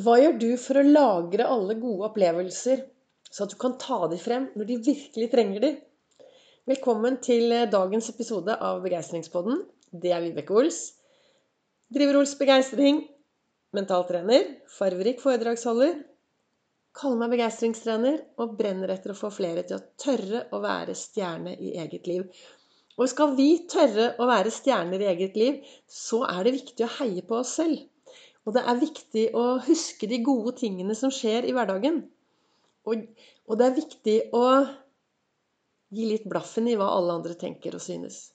Hva gjør du for å lagre alle gode opplevelser, så at du kan ta dem frem når de virkelig trenger dem? Velkommen til eh, dagens episode av Begeistringspodden. Det er Vibeke Ols. Driver Ols Begeistring. Mentaltrener. Farverik foredragsholder. Kaller meg begeistringstrener og brenner etter å få flere til å tørre å være stjerne i eget liv. Og skal vi tørre å være stjerner i eget liv, så er det viktig å heie på oss selv. Og det er viktig å huske de gode tingene som skjer i hverdagen. Og, og det er viktig å gi litt blaffen i hva alle andre tenker og synes.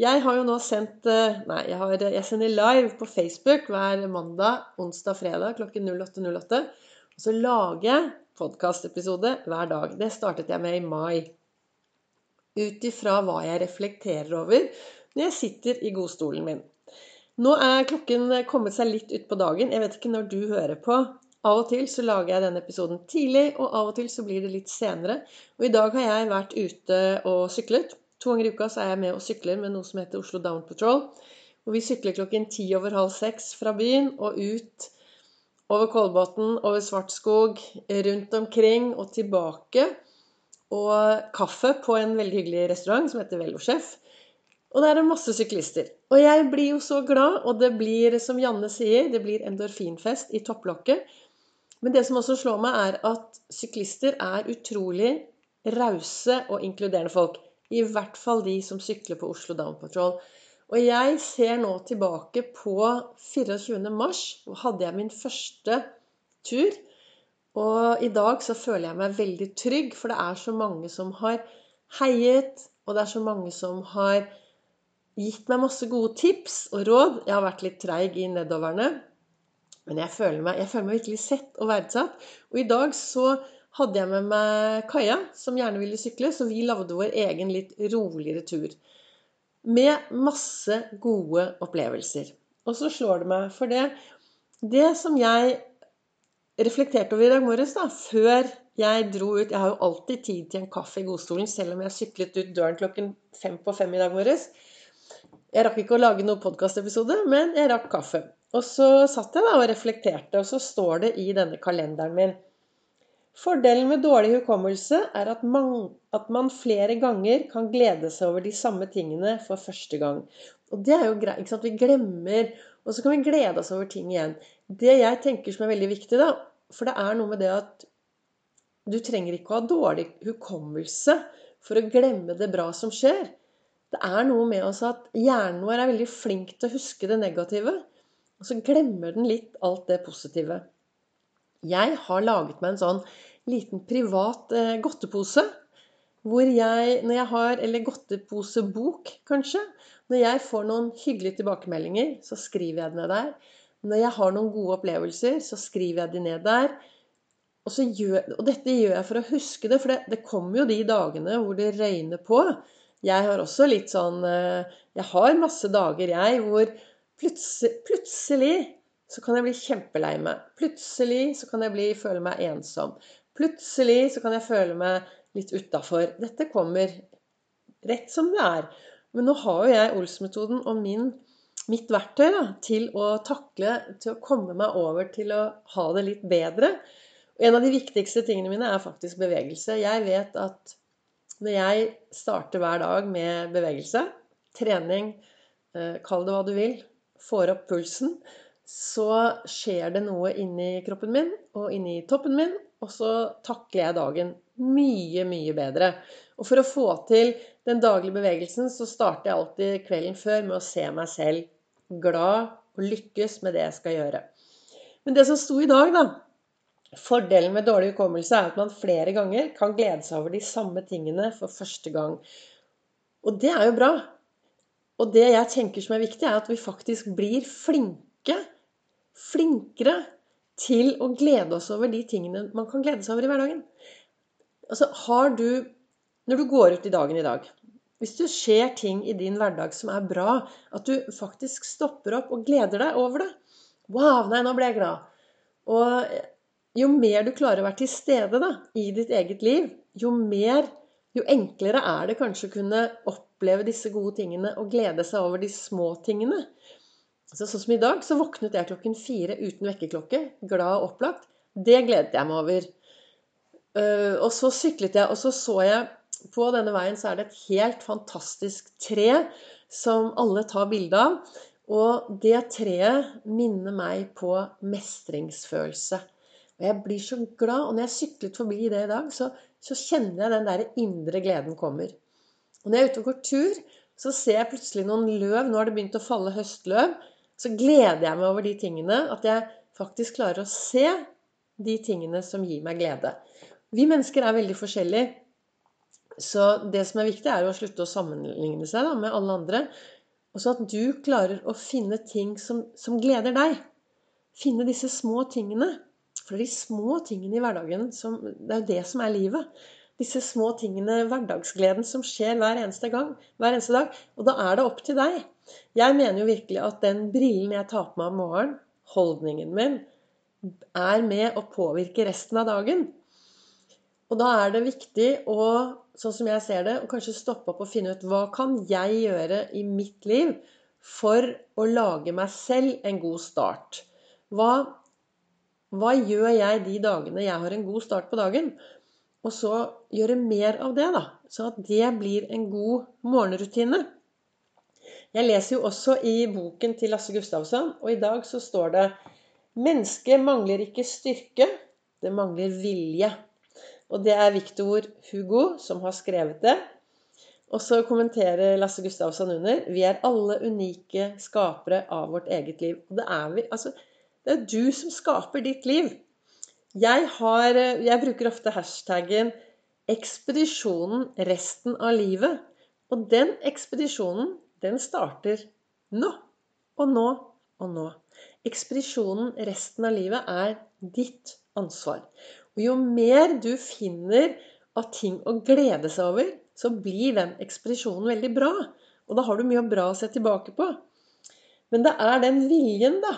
Jeg har jo nå sendt eh, Nei, jeg, har, jeg sender live på Facebook hver mandag, onsdag, fredag klokken 08.08. Og så lager jeg podkastepisode hver dag. Det startet jeg med i mai. Ut ifra hva jeg reflekterer over når jeg sitter i godstolen min. Nå er klokken kommet seg litt utpå dagen. Jeg vet ikke når du hører på. Av og til så lager jeg denne episoden tidlig, og av og til så blir det litt senere. Og i dag har jeg vært ute og syklet. To ganger i uka så er jeg med og sykler med noe som heter Oslo Down Patrol. Og vi sykler klokken ti over halv seks fra byen og ut over Kolbotn, over Svartskog, rundt omkring og tilbake. Og kaffe på en veldig hyggelig restaurant som heter Velosjef. Og der er masse syklister. Og jeg blir jo så glad, og det blir, som Janne sier, det blir endorfinfest i topplokket. Men det som også slår meg, er at syklister er utrolig rause og inkluderende folk. I hvert fall de som sykler på Oslo Down Patrol. Og jeg ser nå tilbake på 24. mars. Hvor hadde jeg min første tur. Og i dag så føler jeg meg veldig trygg, for det er så mange som har heiet, og det er så mange som har gitt meg masse gode tips og råd. Jeg har vært litt treig i nedoverne. Men jeg føler, meg, jeg føler meg virkelig sett og verdsatt. Og i dag så hadde jeg med meg Kaja, som gjerne ville sykle, så vi lagde vår egen litt roligere tur. Med masse gode opplevelser. Og så slår det meg, for det Det som jeg reflekterte over i dag morges, da, før jeg dro ut Jeg har jo alltid tid til en kaffe i godstolen, selv om jeg syklet ut døren klokken fem på fem i dag morges. Jeg rakk ikke å lage noen podkastepisode, men jeg rakk kaffe. Og så satt jeg da og reflekterte, og så står det i denne kalenderen min Fordelen med dårlig hukommelse er at man, at man, flere ganger kan glede seg over de samme tingene for første gang. Og det er jo greit. ikke sant? Vi glemmer, og så kan vi glede oss over ting igjen. Det jeg tenker som er veldig viktig, da For det er noe med det at du trenger ikke å ha dårlig hukommelse for å glemme det bra som skjer. Det er noe med oss at hjernen vår er veldig flink til å huske det negative. Og så glemmer den litt alt det positive. Jeg har laget meg en sånn liten privat eh, godtepose. Hvor jeg, når jeg har Eller godteposebok, kanskje. Når jeg får noen hyggelige tilbakemeldinger, så skriver jeg det ned der. Når jeg har noen gode opplevelser, så skriver jeg de ned der. Og, gjør, og dette gjør jeg for å huske det, for det, det kommer jo de dagene hvor det røyner på. Jeg har også litt sånn eh, Jeg har masse dager, jeg, hvor plutselig, så kan jeg bli kjempelei meg. Plutselig så kan jeg bli, føle meg ensom. Plutselig så kan jeg føle meg litt utafor. Dette kommer rett som det er. Men nå har jo jeg Ols-metoden og min, mitt verktøy da, til å takle, til å komme meg over til å ha det litt bedre. En av de viktigste tingene mine er faktisk bevegelse. Jeg vet at når jeg starter hver dag med bevegelse, trening, eh, kall det hva du vil, får opp pulsen, så skjer det noe inni kroppen min og inni toppen min, og så takler jeg dagen mye, mye bedre. Og for å få til den daglige bevegelsen, så starter jeg alltid kvelden før med å se meg selv glad og lykkes med det jeg skal gjøre. Men det som sto i dag, da, Fordelen med dårlig hukommelse er at man flere ganger kan glede seg over de samme tingene for første gang. Og det er jo bra. Og det jeg tenker som er viktig, er at vi faktisk blir flinke, flinkere til å glede oss over de tingene man kan glede seg over i hverdagen. Altså, har du Når du går ut i dagen i dag Hvis du ser ting i din hverdag som er bra, at du faktisk stopper opp og gleder deg over det Wow, nei, nå ble jeg glad. Og jo mer du klarer å være til stede da, i ditt eget liv, jo mer jo enklere er det kanskje å kunne oppleve disse gode tingene og glede seg over de små tingene. Så sånn som i dag, så våknet jeg klokken fire uten vekkerklokke. Glad og opplagt. Det gledet jeg meg over. Uh, og så syklet jeg, og så så jeg på denne veien så er det et helt fantastisk tre som alle tar bilde av. Og det treet minner meg på mestringsfølelse. Og jeg blir så glad. Og når jeg syklet forbi det i dag, så, så kjenner jeg den der indre gleden kommer. Og når jeg er ute og går tur, så ser jeg plutselig noen løv. Nå har det begynt å falle høstløv. Så gleder jeg meg over de tingene. At jeg faktisk klarer å se de tingene som gir meg glede. Vi mennesker er veldig forskjellige. Så det som er viktig, er å slutte å sammenligne seg da, med alle andre. Og så at du klarer å finne ting som, som, gleder deg. Finne disse små tingene. For de små tingene i hverdagen som Det er jo det som er livet. Disse små tingene, hverdagsgleden som skjer hver eneste gang, hver eneste dag. Og da er det opp til deg. Jeg mener jo virkelig at den brillen jeg tar på meg om morgenen, holdningen min, er med å påvirke resten av dagen. Og da er det viktig å, sånn som jeg ser det, å kanskje stoppe opp og finne ut hva kan jeg gjøre i mitt liv for å lage meg selv en god start? Hva, hva gjør jeg de dagene jeg har en god start på dagen? Og så gjøre mer av det, da. Sånn at det blir en god morgenrutine. Jeg leser jo også i boken til Lasse Gustavsson, og i dag så står det Mennesket mangler ikke styrke, det mangler vilje. Og det er Victor Hugo som har skrevet det. Og så kommenterer Lasse Gustavsson under Vi er alle unike skapere av vårt eget liv. Og det er vi. Altså, det er du som skaper ditt liv. Jeg, har, jeg bruker ofte hashtaggen 'ekspedisjonen resten av livet'. Og den ekspedisjonen, den starter nå. Og nå og nå. Ekspedisjonen resten av livet er ditt ansvar. Og jo mer du finner av ting å glede seg over, så blir den ekspedisjonen veldig bra. Og da har du mye bra å se tilbake på. Men det er den viljen, da.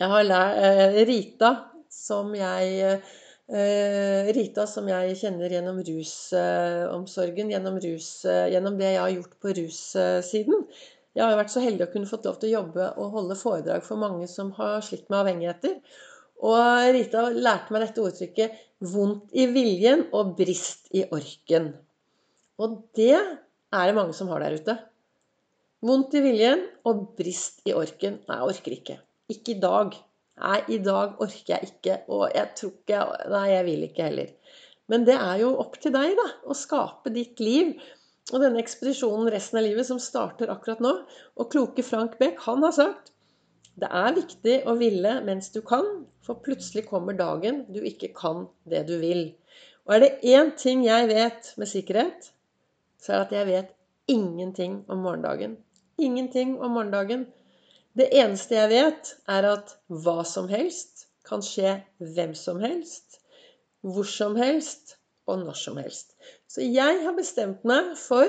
Jeg har lært eh, Rita, som jeg eh, Rita som jeg kjenner gjennom rusomsorgen, gjennom, rus, eh, gjennom det jeg har gjort på russiden. Jeg har jo vært så heldig å kunne fått lov til å jobbe og holde foredrag for mange som har slitt med avhengigheter. Og Rita lærte meg dette ordtrykket 'vondt i viljen og brist i orken'. Og det er det mange som har der ute. Vondt i viljen og brist i orken. Nei, jeg orker ikke. Ikke i dag. Nei, i dag orker jeg ikke. Og jeg tror ikke Nei, jeg vil ikke heller. Men det er jo opp til deg, da. Å skape ditt liv og denne ekspedisjonen resten av livet, som starter akkurat nå. Og kloke Frank Beck, han har sagt det er viktig å ville mens du kan, for plutselig kommer dagen du ikke kan det du vil. Og er det én ting jeg vet med sikkerhet, så er det at jeg vet ingenting om morgendagen. Ingenting om morgendagen. Det eneste jeg vet, er at hva som helst kan skje hvem som helst, hvor som helst og når som helst. Så jeg har bestemt meg for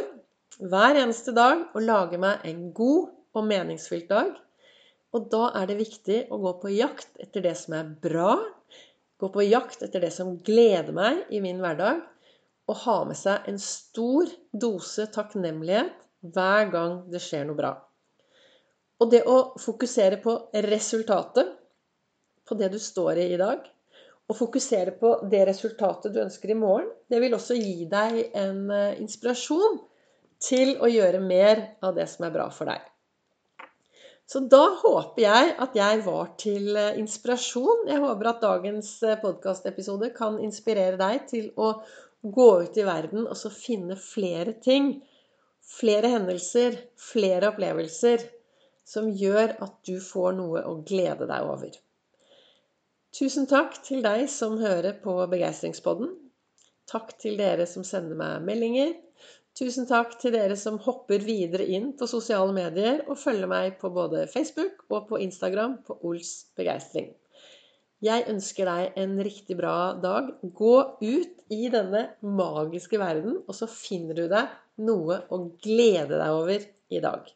hver eneste dag å lage meg en god og meningsfylt dag. Og da er det viktig å gå på jakt etter det som er bra. Gå på jakt etter det som gleder meg i min hverdag. Og ha med seg en stor dose takknemlighet hver gang det skjer noe bra. Og det å fokusere på resultatet, på det du står i i dag, og fokusere på det resultatet du ønsker i morgen, det vil også gi deg en eh, inspirasjon til å gjøre mer av det som er bra for deg. Så da håper jeg at jeg var til eh, inspirasjon. Jeg håper at dagens eh, podkastepisode kan inspirere deg til å gå ut i verden og så finne flere ting, flere hendelser, flere opplevelser som gjør at du får noe å glede deg over. Tusen takk til deg som hører på Begeistringspodden. Takk til dere som sender meg meldinger. Tusen takk til dere som hopper videre inn på sosiale medier og følger meg på både Facebook og på Instagram på Ols begeistring. Jeg ønsker deg en riktig bra dag. Gå ut i denne magiske verden, og så finner du deg noe å glede deg over i dag.